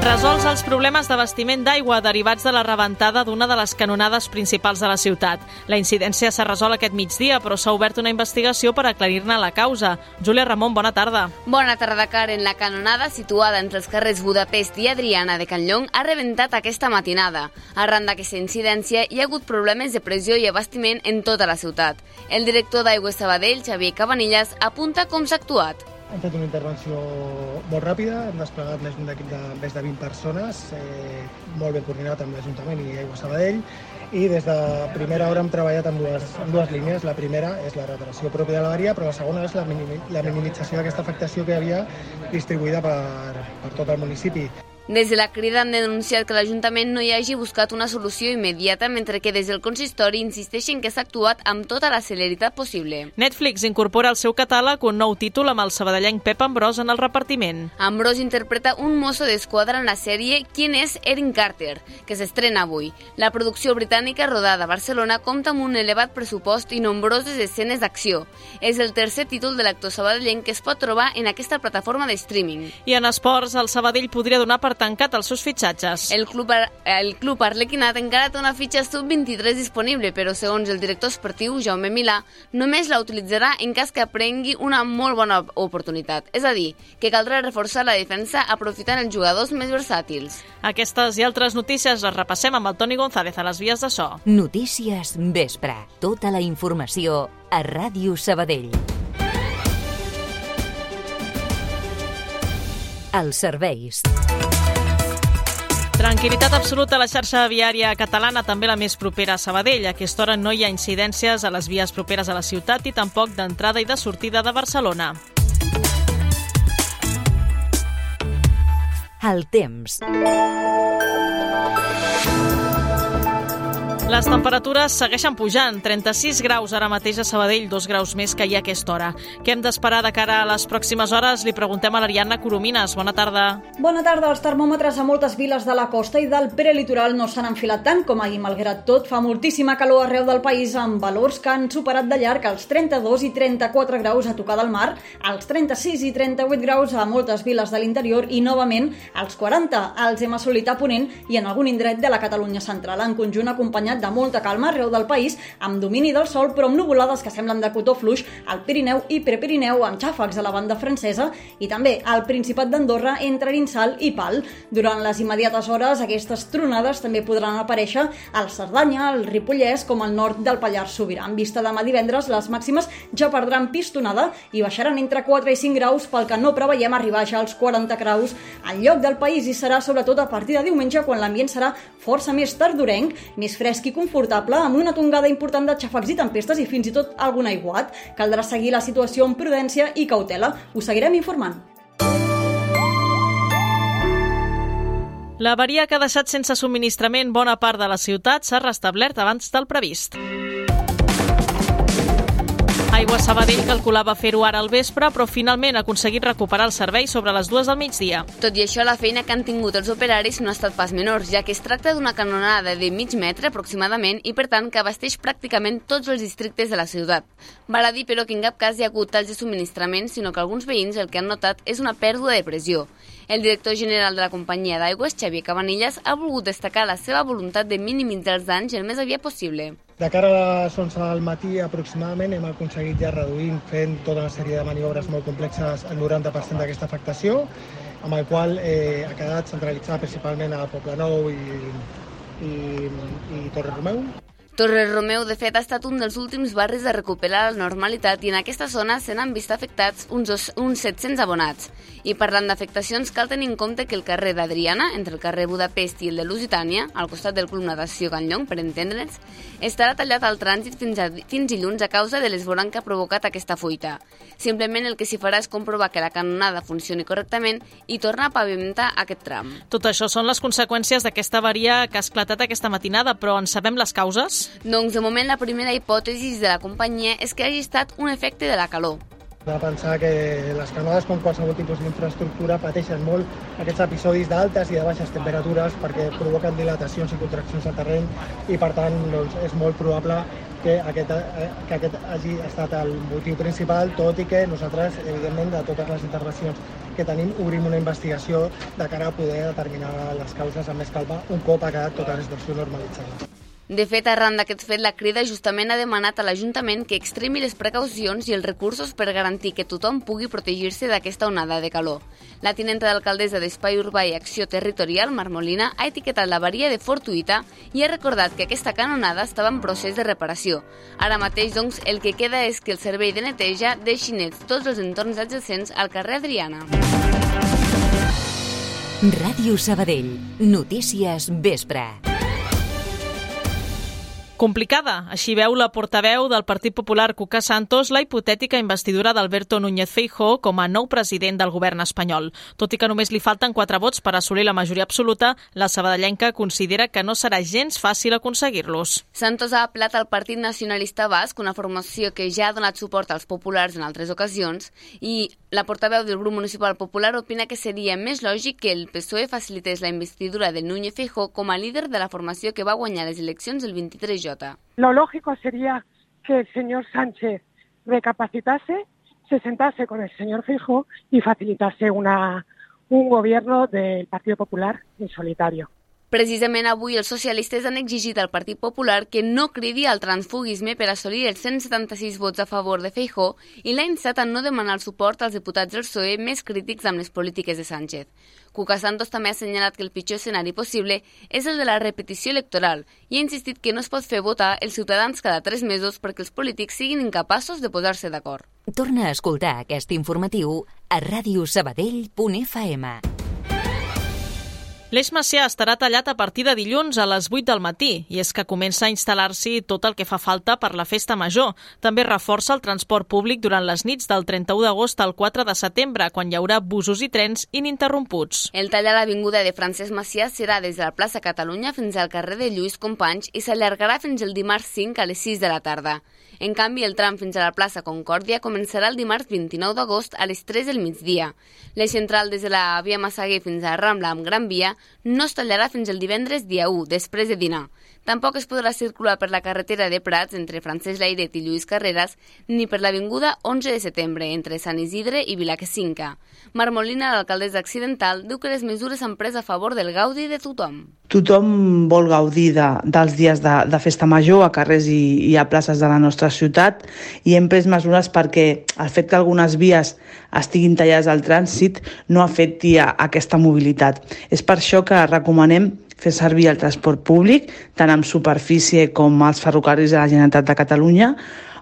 Resolts els problemes d'abastiment d'aigua derivats de la rebentada d'una de les canonades principals de la ciutat. La incidència s'ha resolt aquest migdia, però s'ha obert una investigació per aclarir-ne la causa. Júlia Ramon, bona tarda. Bona tarda, Karen. La canonada situada entre els carrers Budapest i Adriana de Can Llong ha rebentat aquesta matinada. Arran d'aquesta incidència hi ha hagut problemes de pressió i abastiment en tota la ciutat. El director d'Aigües Sabadell, Xavier Cabanillas, apunta com s'ha actuat. Hem fet una intervenció molt ràpida, hem desplegat més d'un equip de més de 20 persones, eh, molt ben coordinat amb l'Ajuntament i Aigua Sabadell, i des de primera hora hem treballat amb dues, amb dues línies. La primera és la reparació pròpia de l'avaria, però la segona és la, minimi, la minimització d'aquesta afectació que hi havia distribuïda per, per tot el municipi. Des de la crida han denunciat que l'Ajuntament no hi hagi buscat una solució immediata, mentre que des del consistori insisteixen que s'ha actuat amb tota la celeritat possible. Netflix incorpora al seu catàleg un nou títol amb el sabadellenc Pep Ambrós en el repartiment. Ambrós interpreta un mosso d'esquadra en la sèrie Quin és Erin Carter, que s'estrena avui. La producció britànica rodada a Barcelona compta amb un elevat pressupost i nombroses escenes d'acció. És el tercer títol de l'actor sabadellenc que es pot trobar en aquesta plataforma de streaming. I en esports, el Sabadell podria donar per tancat els seus fitxatges. El club, el club arlequinat encara té una fitxa sub-23 disponible, però segons el director esportiu, Jaume Milà, només la utilitzarà en cas que aprengui una molt bona oportunitat. És a dir, que caldrà reforçar la defensa aprofitant els jugadors més versàtils. Aquestes i altres notícies les repassem amb el Toni González a les vies de so. Notícies Vespre. Tota la informació a Ràdio Sabadell. Els serveis. Tranquilitat absoluta a la xarxa viària catalana, també la més propera a Sabadell. A aquesta hora no hi ha incidències a les vies properes a la ciutat i tampoc d'entrada i de sortida de Barcelona. El temps. Les temperatures segueixen pujant, 36 graus ara mateix a Sabadell, 2 graus més que hi ha a aquesta hora. Què hem d'esperar de cara a les pròximes hores? Li preguntem a l'Ariadna Coromines. Bona tarda. Bona tarda. Els termòmetres a moltes viles de la costa i del prelitoral no s'han enfilat tant com ahir. Malgrat tot, fa moltíssima calor arreu del país amb valors que han superat de llarg els 32 i 34 graus a tocar del mar, els 36 i 38 graus a moltes viles de l'interior i, novament, els 40 els hem assolit a Ponent i en algun indret de la Catalunya central, en conjunt acompanyat de molta calma arreu del país, amb domini del sol però amb nuvolades que semblen de cotó fluix al Pirineu i Prepirineu amb xàfecs a la banda francesa i també al Principat d'Andorra entre Arinsal i Pal. Durant les immediates hores aquestes tronades també podran aparèixer al Cerdanya, al Ripollès com al nord del Pallars Sobirà. En vista demà divendres les màximes ja perdran pistonada i baixaran entre 4 i 5 graus pel que no preveiem arribar ja als 40 graus al lloc del país i serà sobretot a partir de diumenge quan l'ambient serà força més tardorenc, més fresc i confortable, amb una tongada important de xafecs i tempestes i fins i tot algun aiguat. Caldrà seguir la situació amb prudència i cautela. Us seguirem informant. L'avaria que ha deixat sense subministrament bona part de la ciutat s'ha restablert abans del previst. Aigua Sabadell calculava fer-ho ara al vespre, però finalment ha aconseguit recuperar el servei sobre les dues del migdia. Tot i això, la feina que han tingut els operaris no ha estat pas menor, ja que es tracta d'una canonada de mig metre aproximadament i, per tant, que abasteix pràcticament tots els districtes de la ciutat. Val a dir, però, que en cap cas hi ha hagut talls de subministrament, sinó que alguns veïns el que han notat és una pèrdua de pressió. El director general de la companyia d'aigües, Xavier Cabanillas, ha volgut destacar la seva voluntat de minimitzar els danys el més aviat possible. De cara a les 11 del matí aproximadament hem aconseguit ja reduir fent tota una sèrie de maniobres molt complexes el 90% d'aquesta afectació, amb el qual eh, ha quedat centralitzada principalment a Poble Nou i, i, i Torre Romeu. Torres Romeu, de fet, ha estat un dels últims barris de recuperar la normalitat i en aquesta zona se n'han vist afectats uns, uns 700 abonats. I parlant d'afectacions, cal tenir en compte que el carrer d'Adriana, entre el carrer Budapest i el de Lusitània, al costat del Club Natació Can Llong, per entendre'ns, estarà tallat al trànsit fins, a, fins dilluns a causa de l'esborant que ha provocat aquesta fuita. Simplement el que s'hi farà és comprovar que la canonada funcioni correctament i tornar a pavimentar aquest tram. Tot això són les conseqüències d'aquesta avaria que ha esclatat aquesta matinada, però en sabem les causes? Doncs, de moment, la primera hipòtesi de la companyia és que hagi estat un efecte de la calor. de pensar que les canonades, com qualsevol tipus d'infraestructura, pateixen molt aquests episodis d'altes i de baixes temperatures perquè provoquen dilatacions i contraccions al terreny i, per tant, doncs, és molt probable que aquest, eh, que aquest hagi estat el motiu principal, tot i que nosaltres, evidentment, de totes les intervencions que tenim, obrim una investigació de cara a poder determinar les causes amb més calma un cop ha quedat tota la situació normalitzada. De fet, arran d'aquest fet, la Crida justament ha demanat a l'Ajuntament que extremi les precaucions i els recursos per garantir que tothom pugui protegir-se d'aquesta onada de calor. La tinenta d'alcaldessa d'Espai Urbà i Acció Territorial, Marmolina, ha etiquetat la varia de fortuïta i ha recordat que aquesta canonada estava en procés de reparació. Ara mateix, doncs, el que queda és que el servei de neteja deixi nets tots els entorns adjacents al carrer Adriana. Ràdio Sabadell. Notícies Vespre. Complicada. Així veu la portaveu del Partit Popular Cuca Santos la hipotètica investidura d'Alberto Núñez Feijó com a nou president del govern espanyol. Tot i que només li falten quatre vots per assolir la majoria absoluta, la sabadellenca considera que no serà gens fàcil aconseguir-los. Santos ha aplat al Partit Nacionalista Basc, una formació que ja ha donat suport als populars en altres ocasions, i la portaveu del grup municipal popular opina que seria més lògic que el PSOE facilités la investidura de Núñez Feijó com a líder de la formació que va guanyar les eleccions el 23 de lo lógico sería que el señor Sánchez recapacitase, se sentase con el señor Fijo y facilitase una, un gobierno del Partido Popular en solitario. Precisament avui els socialistes han exigit al Partit Popular que no cridi al transfugisme per assolir els 176 vots a favor de Feijó i l'ha instat a no demanar el suport als diputats del PSOE més crítics amb les polítiques de Sánchez. Cuca Santos també ha assenyalat que el pitjor escenari possible és el de la repetició electoral i ha insistit que no es pot fer votar els ciutadans cada tres mesos perquè els polítics siguin incapaços de posar-se d'acord. Torna a escoltar aquest informatiu a radiosabadell.fm. L'Eix Macià estarà tallat a partir de dilluns a les 8 del matí i és que comença a instal·lar-s'hi tot el que fa falta per la festa major. També reforça el transport públic durant les nits del 31 d'agost al 4 de setembre, quan hi haurà busos i trens ininterromputs. El tall a l'avinguda de Francesc Macià serà des de la plaça Catalunya fins al carrer de Lluís Companys i s'allargarà fins el dimarts 5 a les 6 de la tarda. En canvi, el tram fins a la plaça Concòrdia començarà el dimarts 29 d'agost a les 3 del migdia. L'eix central des de la via Massaguer fins a Rambla amb Gran Via no es tallarà fins el divendres dia 1, després de dinar. Tampoc es podrà circular per la carretera de Prats entre Francesc Lairet i Lluís Carreras ni per l'Avinguda 11 de setembre entre Sant Isidre i Vilaquesinca. Marmolina, l'alcaldessa accidental, diu que les mesures han pres a favor del gaudi de tothom. Tothom vol gaudir de, dels dies de, de festa major a carrers i, i a places de la nostra ciutat i hem pres mesures perquè el fet que algunes vies estiguin tallades al trànsit no afecti a aquesta mobilitat. És per això que recomanem fer servir el transport públic, tant amb superfície com als ferrocarrils de la Generalitat de Catalunya,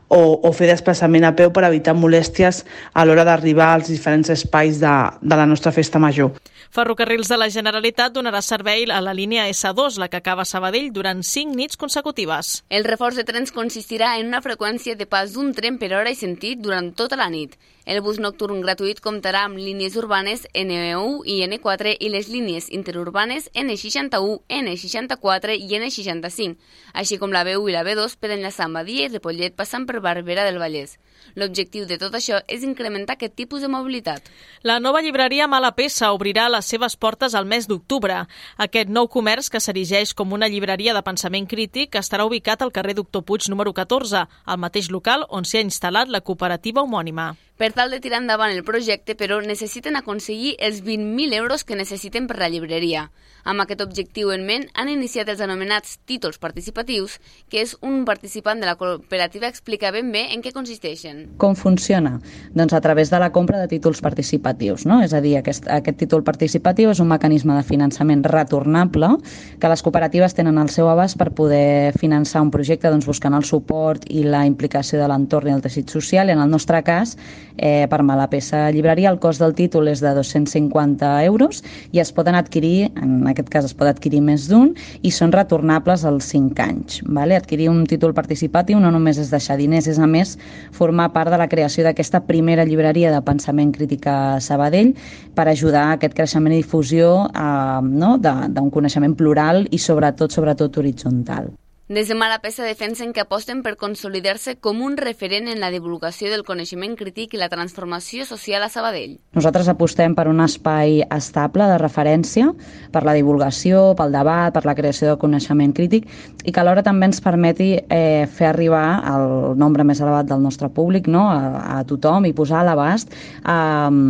o, o fer desplaçament a peu per evitar molèsties a l'hora d'arribar als diferents espais de, de la nostra festa major. Ferrocarrils de la Generalitat donarà servei a la línia S2, la que acaba a Sabadell, durant 5 nits consecutives. El reforç de trens consistirà en una freqüència de pas d'un tren per hora i sentit durant tota la nit. El bus nocturn gratuït comptarà amb línies urbanes N1 i N4 i les línies interurbanes N61, N64 i N65, així com la B1 i la B2 per enllaçar amb Badia i Repollet passant per Barberà del Vallès. L'objectiu de tot això és incrementar aquest tipus de mobilitat. La nova llibreria Mala Peça obrirà les seves portes al mes d'octubre. Aquest nou comerç, que s'erigeix com una llibreria de pensament crític, estarà ubicat al carrer Doctor Puig número 14, al mateix local on s'hi ha instal·lat la cooperativa homònima. Per tal de tirar endavant el projecte, però, necessiten aconseguir els 20.000 euros que necessiten per la llibreria. Amb aquest objectiu en ment, han iniciat els anomenats títols participatius, que és un participant de la cooperativa explica ben bé en què consisteixen. Com funciona? Doncs a través de la compra de títols participatius. No? És a dir, aquest, aquest títol participatiu és un mecanisme de finançament retornable que les cooperatives tenen al seu abast per poder finançar un projecte doncs, buscant el suport i la implicació de l'entorn i el teixit social. I en el nostre cas, eh, per mala peça llibreria. El cost del títol és de 250 euros i es poden adquirir, en aquest cas es pot adquirir més d'un, i són retornables als 5 anys. Vale? Adquirir un títol participatiu no només és deixar diners, és a més formar part de la creació d'aquesta primera llibreria de pensament crític a Sabadell per ajudar a aquest creixement i difusió eh, no? d'un coneixement plural i sobretot, sobretot horitzontal. Des de Malapesa defensen que aposten per consolidar-se com un referent en la divulgació del coneixement crític i la transformació social a Sabadell. Nosaltres apostem per un espai estable de referència, per la divulgació, pel debat, per la creació de coneixement crític i que alhora també ens permeti eh, fer arribar el nombre més elevat del nostre públic no? a, a tothom i posar a l'abast eh,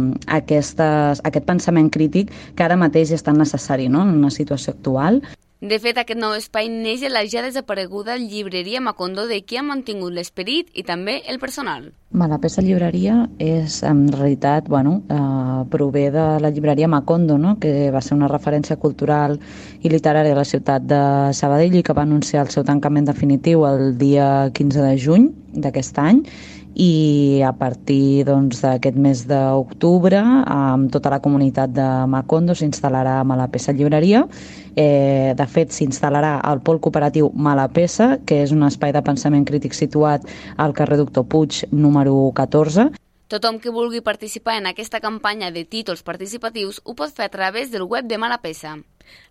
aquestes, aquest pensament crític que ara mateix és tan necessari no? en una situació actual. De fet, aquest nou espai neix de la ja desapareguda llibreria Macondo de qui ha mantingut l'esperit i també el personal. Malapesa Llibreria és, en realitat, bueno, eh, prové de la llibreria Macondo, no? que va ser una referència cultural i literària a la ciutat de Sabadell i que va anunciar el seu tancament definitiu el dia 15 de juny d'aquest any i a partir doncs, d'aquest doncs, mes d'octubre amb tota la comunitat de Macondo s'instal·larà a Malapesa Llibreria Eh, de fet, s'instal·larà al Pol Cooperatiu Malapesa, que és un espai de pensament crític situat al carrer Doctor Puig, número 14. Tothom que vulgui participar en aquesta campanya de títols participatius ho pot fer a través del web de Malapesa.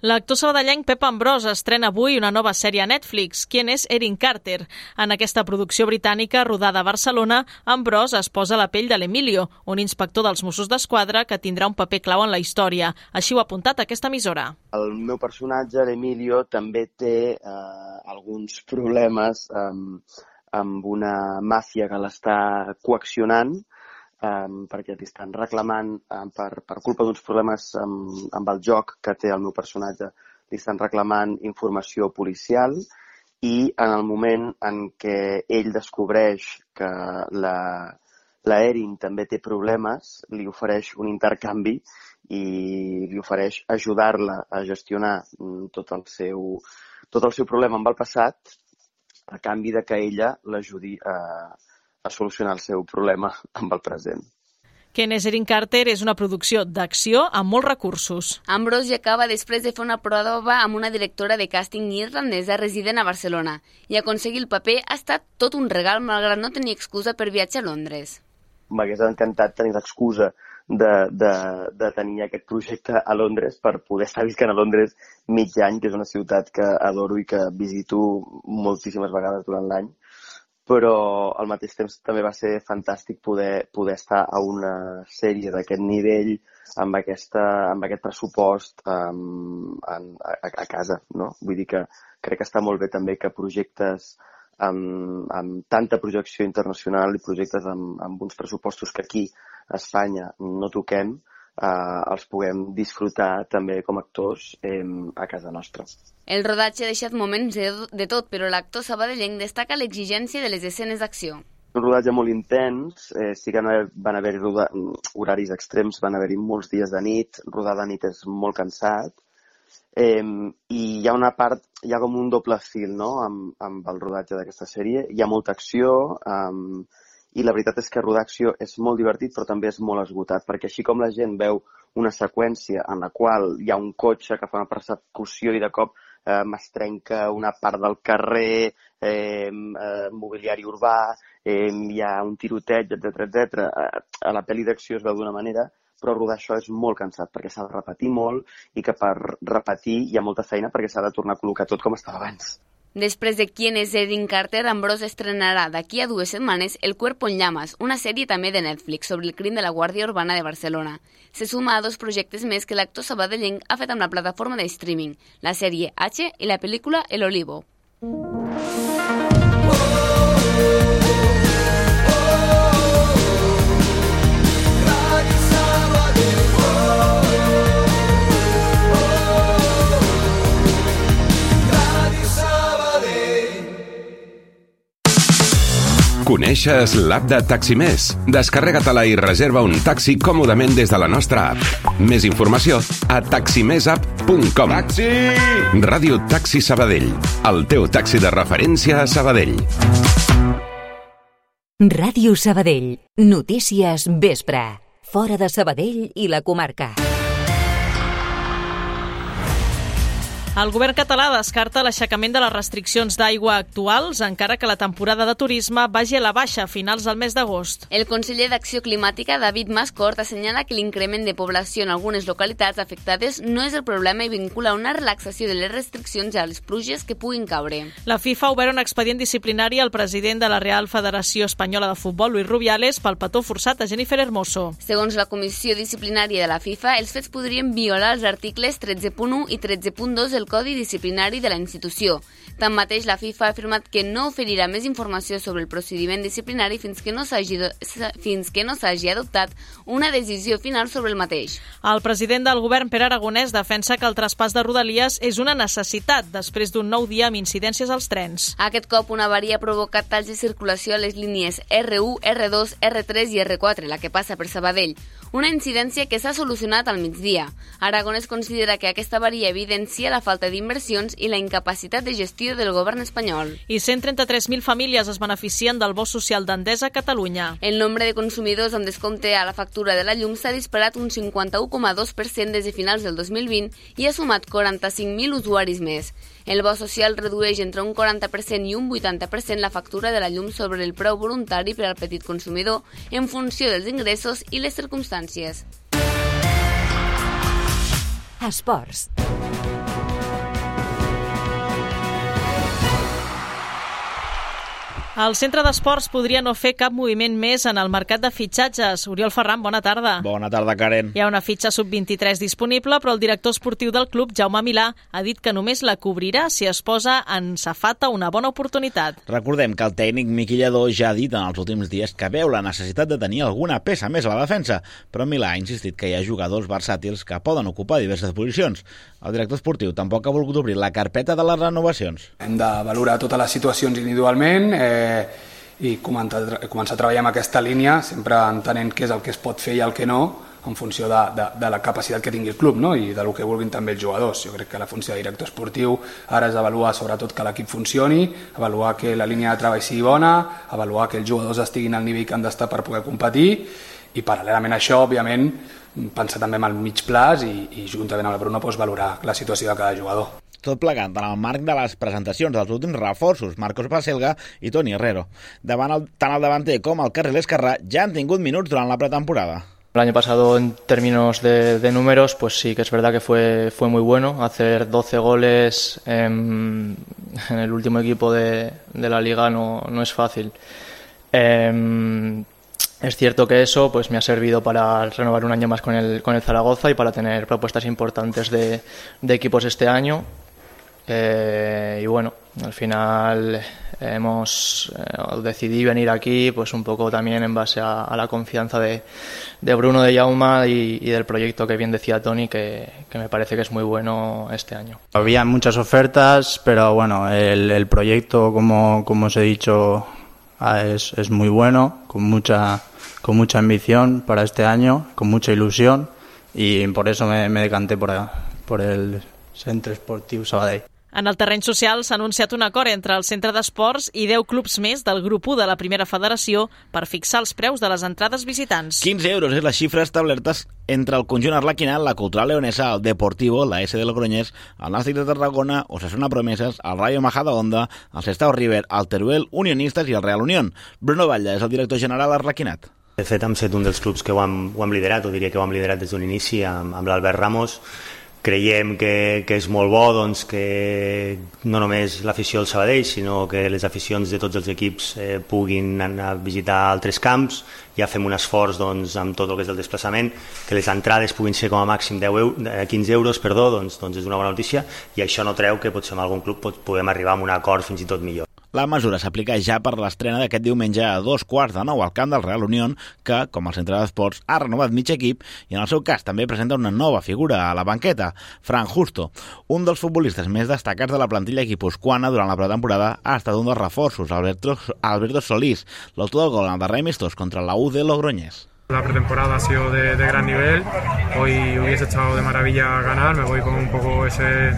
L'actor sabadellenc Pep Ambrós estrena avui una nova sèrie a Netflix, Qui és Erin Carter. En aquesta producció britànica rodada a Barcelona, Ambrós es posa la pell de l'Emilio, un inspector dels Mossos d'Esquadra que tindrà un paper clau en la història. Així ho ha apuntat aquesta emissora. El meu personatge, l'Emilio, també té eh, alguns problemes eh, amb una màfia que l'està coaccionant um, perquè estan reclamant um, per, per culpa d'uns problemes amb, amb el joc que té el meu personatge, li estan reclamant informació policial i en el moment en què ell descobreix que la, la Erin també té problemes, li ofereix un intercanvi i li ofereix ajudar-la a gestionar mm, tot el, seu, tot el seu problema amb el passat a canvi de que ella l'ajudi a, a solucionar el seu problema amb el present. és Erin Carter és una producció d'acció amb molts recursos. Ambrose acaba després de fer una prova amb una directora de càsting irlandesa resident a Barcelona i aconseguir el paper ha estat tot un regal malgrat no tenir excusa per viatjar a Londres. M'hagués encantat tenir l'excusa de, de, de tenir aquest projecte a Londres per poder estar viscant a Londres mig any, que és una ciutat que adoro i que visito moltíssimes vegades durant l'any però al mateix temps també va ser fantàstic poder, poder estar a una sèrie d'aquest nivell amb, aquesta, amb aquest pressupost um, en, a, a casa. No? Vull dir que crec que està molt bé també que projectes amb, amb tanta projecció internacional i projectes amb, amb uns pressupostos que aquí a Espanya no toquem, eh, els puguem disfrutar també com a actors eh, a casa nostra. El rodatge ha deixat moments de, de tot, però l'actor sabadellenc destaca l'exigència de les escenes d'acció. Un rodatge molt intens, eh, sí que van haver horaris extrems, van haver-hi molts dies de nit, rodar de nit és molt cansat, eh, i hi ha una part, hi ha com un doble fil no? amb, amb el rodatge d'aquesta sèrie, hi ha molta acció, eh, i la veritat és que rodar acció és molt divertit però també és molt esgotat perquè així com la gent veu una seqüència en la qual hi ha un cotxe que fa una persecució i de cop eh, m'estrenca una part del carrer, eh, eh, mobiliari urbà, eh, hi ha un tiroteig, etc etc. Eh, a la pel·li d'acció es veu d'una manera, però rodar això és molt cansat perquè s'ha de repetir molt i que per repetir hi ha molta feina perquè s'ha de tornar a col·locar tot com estava abans. Després de Quién es Erin Carter, Ambrose estrenarà d'aquí a dues setmanes El cuerpo en llamas, una sèrie també de Netflix sobre el crim de la Guàrdia Urbana de Barcelona. Se suma a dos projectes més que l'actor sabadellenc ha fet amb la plataforma de streaming, la sèrie H i la pel·lícula El Olivo. Coneixes l'app de Taximés? Descarrega-te-la i reserva un taxi còmodament des de la nostra app. Més informació a taximesapp.com Taxi! Ràdio Taxi Sabadell. El teu taxi de referència a Sabadell. Ràdio Sabadell. Notícies vespre. Fora de Sabadell i la comarca. El govern català descarta l'aixecament de les restriccions d'aigua actuals, encara que la temporada de turisme vagi a la baixa a finals del mes d'agost. El conseller d'Acció Climàtica, David Mascort, assenyala que l'increment de població en algunes localitats afectades no és el problema i vincula una relaxació de les restriccions a les pluges que puguin caure. La FIFA ha obert un expedient disciplinari al president de la Real Federació Espanyola de Futbol, Luis Rubiales, pel petó forçat a Jennifer Hermoso. Segons la comissió disciplinària de la FIFA, els fets podrien violar els articles 13.1 i 13.2 del Codi Disciplinari de la institució. Tanmateix, la FIFA ha afirmat que no oferirà més informació sobre el procediment disciplinari fins que no s'hagi fins que no s'hagi adoptat una decisió final sobre el mateix. El president del govern, Pere Aragonès, defensa que el traspàs de Rodalies és una necessitat després d'un nou dia amb incidències als trens. Aquest cop una avaria ha provocat talls de circulació a les línies R1, R2, R3 i R4, la que passa per Sabadell. Una incidència que s'ha solucionat al migdia. Aragonès considera que aquesta avaria evidencia la falta d'inversions i la incapacitat de gestió del govern espanyol. I 133.000 famílies es beneficien del bo social d'Endesa a Catalunya. El nombre de consumidors amb descompte a la factura de la llum s'ha disparat un 51,2% des de finals del 2020 i ha sumat 45.000 usuaris més. El bo social redueix entre un 40% i un 80% la factura de la llum sobre el preu voluntari per al petit consumidor en funció dels ingressos i les circumstàncies. Esports. El centre d'esports podria no fer cap moviment més en el mercat de fitxatges. Oriol Ferran, bona tarda. Bona tarda, Karen. Hi ha una fitxa sub-23 disponible, però el director esportiu del club, Jaume Milà, ha dit que només la cobrirà si es posa en safata una bona oportunitat. Recordem que el tècnic Miqui Lledó ja ha dit en els últims dies que veu la necessitat de tenir alguna peça més a la defensa, però Milà ha insistit que hi ha jugadors versàtils que poden ocupar diverses posicions. El director esportiu tampoc ha volgut obrir la carpeta de les renovacions. Hem de valorar totes les situacions individualment, eh, i començar, començar a treballar en aquesta línia, sempre entenent què és el que es pot fer i el que no, en funció de, de, de la capacitat que tingui el club no? i de lo que vulguin també els jugadors. Jo crec que la funció de director esportiu ara és avaluar sobretot que l'equip funcioni, avaluar que la línia de treball sigui bona, avaluar que els jugadors estiguin al nivell que han d'estar per poder competir i paral·lelament a això, òbviament, pensar també en el mig plaç i, i juntament amb el Bruno doncs, valorar la situació de cada jugador. Tot plegat en el marc de les presentacions dels últims reforços, Marcos Paselga i Toni Herrero. Davant el, tant el davanter com el carrer Escarrà ja han tingut minuts durant la pretemporada. El año pasado en términos de, de, números, pues sí que es verdad que fue, fue muy bueno. Hacer 12 goles en, en el último equipo de, de la liga no, no es fácil. Eh, es cierto que eso pues, me ha servido para renovar un año más con el, con el Zaragoza y para tener propuestas importantes de, de equipos este año. Eh, y bueno, al final hemos eh, decidido venir aquí pues un poco también en base a, a la confianza de, de, Bruno de Jauma y, y, del proyecto que bien decía Tony que, que, me parece que es muy bueno este año. Había muchas ofertas, pero bueno, el, el proyecto como, como os he dicho es, es muy bueno, con mucha, con mucha ambición para este año, con mucha ilusión y por eso me, me decanté por, por el Centre Esportiu Sabadell. En el terreny social s'ha anunciat un acord entre el Centre d'Esports i 10 clubs més del grup 1 de la primera federació per fixar els preus de les entrades visitants. 15 euros és la xifra establerta entre el conjunt arlequinat, la Cultural Leonesa, el Deportivo, la S de Logroñés, el Nàstic de Tarragona, Osasuna Promeses, el Rayo Majadahonda, el Sestao River, el Teruel, Unionistes i el Real Unión. Bruno Batlle és el director general arlequinat. De fet, hem set un dels clubs que ho hem, ho hem liderat, o diria que ho hem liderat des d'un inici, amb, amb l'Albert Ramos, creiem que, que és molt bo doncs, que no només l'afició del Sabadell, sinó que les aficions de tots els equips eh, puguin anar a visitar altres camps. Ja fem un esforç doncs, amb tot el que és el desplaçament, que les entrades puguin ser com a màxim 10 eu 15 euros, perdó, doncs, doncs és una bona notícia i això no treu que potser en algun club pot, podem arribar a un acord fins i tot millor. La mesura s'aplica ja per l'estrena d'aquest diumenge a dos quarts de nou al camp del Real Unión, que, com el centre d'esports, ha renovat mig equip i en el seu cas també presenta una nova figura a la banqueta, Fran Justo. Un dels futbolistes més destacats de la plantilla guipuscoana durant la pretemporada ha estat un dels reforços, Alberto, Alberto Solís, l'autor del gol en el darrer amistós contra la U de Logroñés. La pretemporada ha sido de, de, gran nivel. Hoy hubiese estado de maravilla ganar. Me voy con un poco ese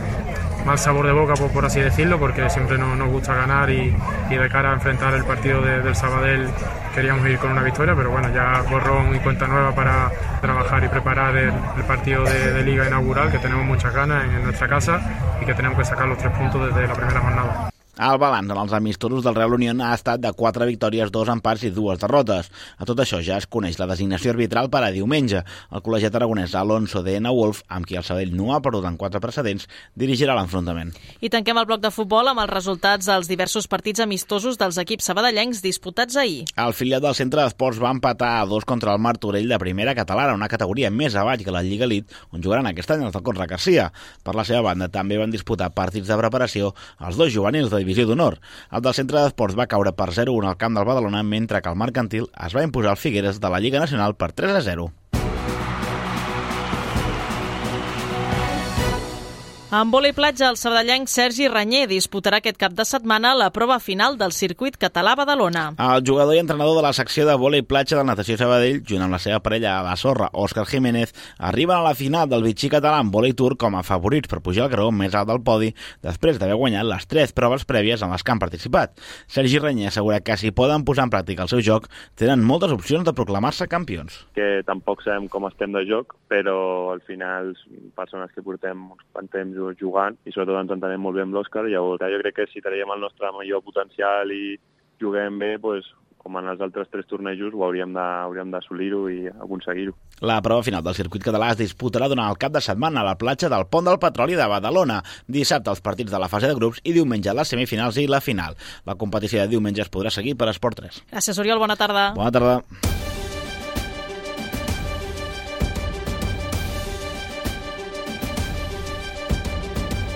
mal sabor de boca, por, por así decirlo, porque siempre nos, nos gusta ganar y, de cara a enfrentar el partido de, del Sabadell queríamos ir con una victoria, pero bueno, ya borrón y cuenta nueva para trabajar y preparar el, partido de, de, liga inaugural, que tenemos muchas ganas en, en nuestra casa y que tenemos que sacar los tres puntos desde la primera jornada. El balanç en els amistosos del Real Unión ha estat de 4 victòries, 2 empats i 2 derrotes. A tot això ja es coneix la designació arbitral per a diumenge. El col·legiat aragonès Alonso de Ena Wolf, amb qui el Sabell no ha perdut en 4 precedents, dirigirà l'enfrontament. I tanquem el bloc de futbol amb els resultats dels diversos partits amistosos dels equips sabadellencs disputats ahir. El filial del centre d'esports va empatar a dos contra el Martorell de primera catalana, una categoria més avall que la Lliga Elite, on jugaran aquest any els del Conra Garcia. Per la seva banda, també van disputar partits de preparació els dos juvenils de divisió d'honor. El del centre d'esports va caure per 0-1 al camp del Badalona, mentre que el Mercantil es va imposar al Figueres de la Lliga Nacional per 3-0. En vòlei platja, el sabadellenc Sergi Ranyer disputarà aquest cap de setmana la prova final del circuit català Badalona. El jugador i entrenador de la secció de vòlei platja del Natació Sabadell, junt amb la seva parella a la sorra, Òscar Jiménez, arriben a la final del Vichy català en vòlei tour com a favorits per pujar al graó més alt del podi després d'haver guanyat les tres proves prèvies en les que han participat. Sergi Ranyer assegura que si poden posar en pràctica el seu joc, tenen moltes opcions de proclamar-se campions. Que tampoc sabem com estem de joc, però al final persones que portem uns quants temps jugant i sobretot ens entenem molt bé amb l'Òscar. Llavors jo crec que si traiem el nostre millor potencial i juguem bé, doncs, com en els altres tres tornejos, ho hauríem d'assolir-ho i aconseguir-ho. La prova final del circuit català es disputarà durant el cap de setmana a la platja del Pont del Petroli de Badalona. Dissabte els partits de la fase de grups i diumenge les semifinals i la final. La competició de diumenge es podrà seguir per Esport 3. Gràcies, Oriol. Bona tarda. Bona tarda.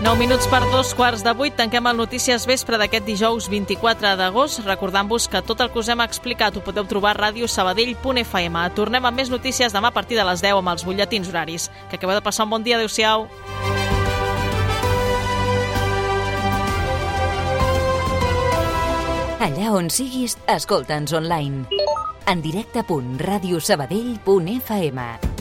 9 minuts per dos quarts de vuit. Tanquem el Notícies Vespre d'aquest dijous 24 d'agost, recordant-vos que tot el que us hem explicat ho podeu trobar a radiosabadell.fm. Tornem amb més notícies demà a partir de les 10 amb els butlletins horaris. Que acabeu de passar un bon dia. Adéu-siau. Allà on siguis, escolta'ns online. En directe.radiosabadell.fm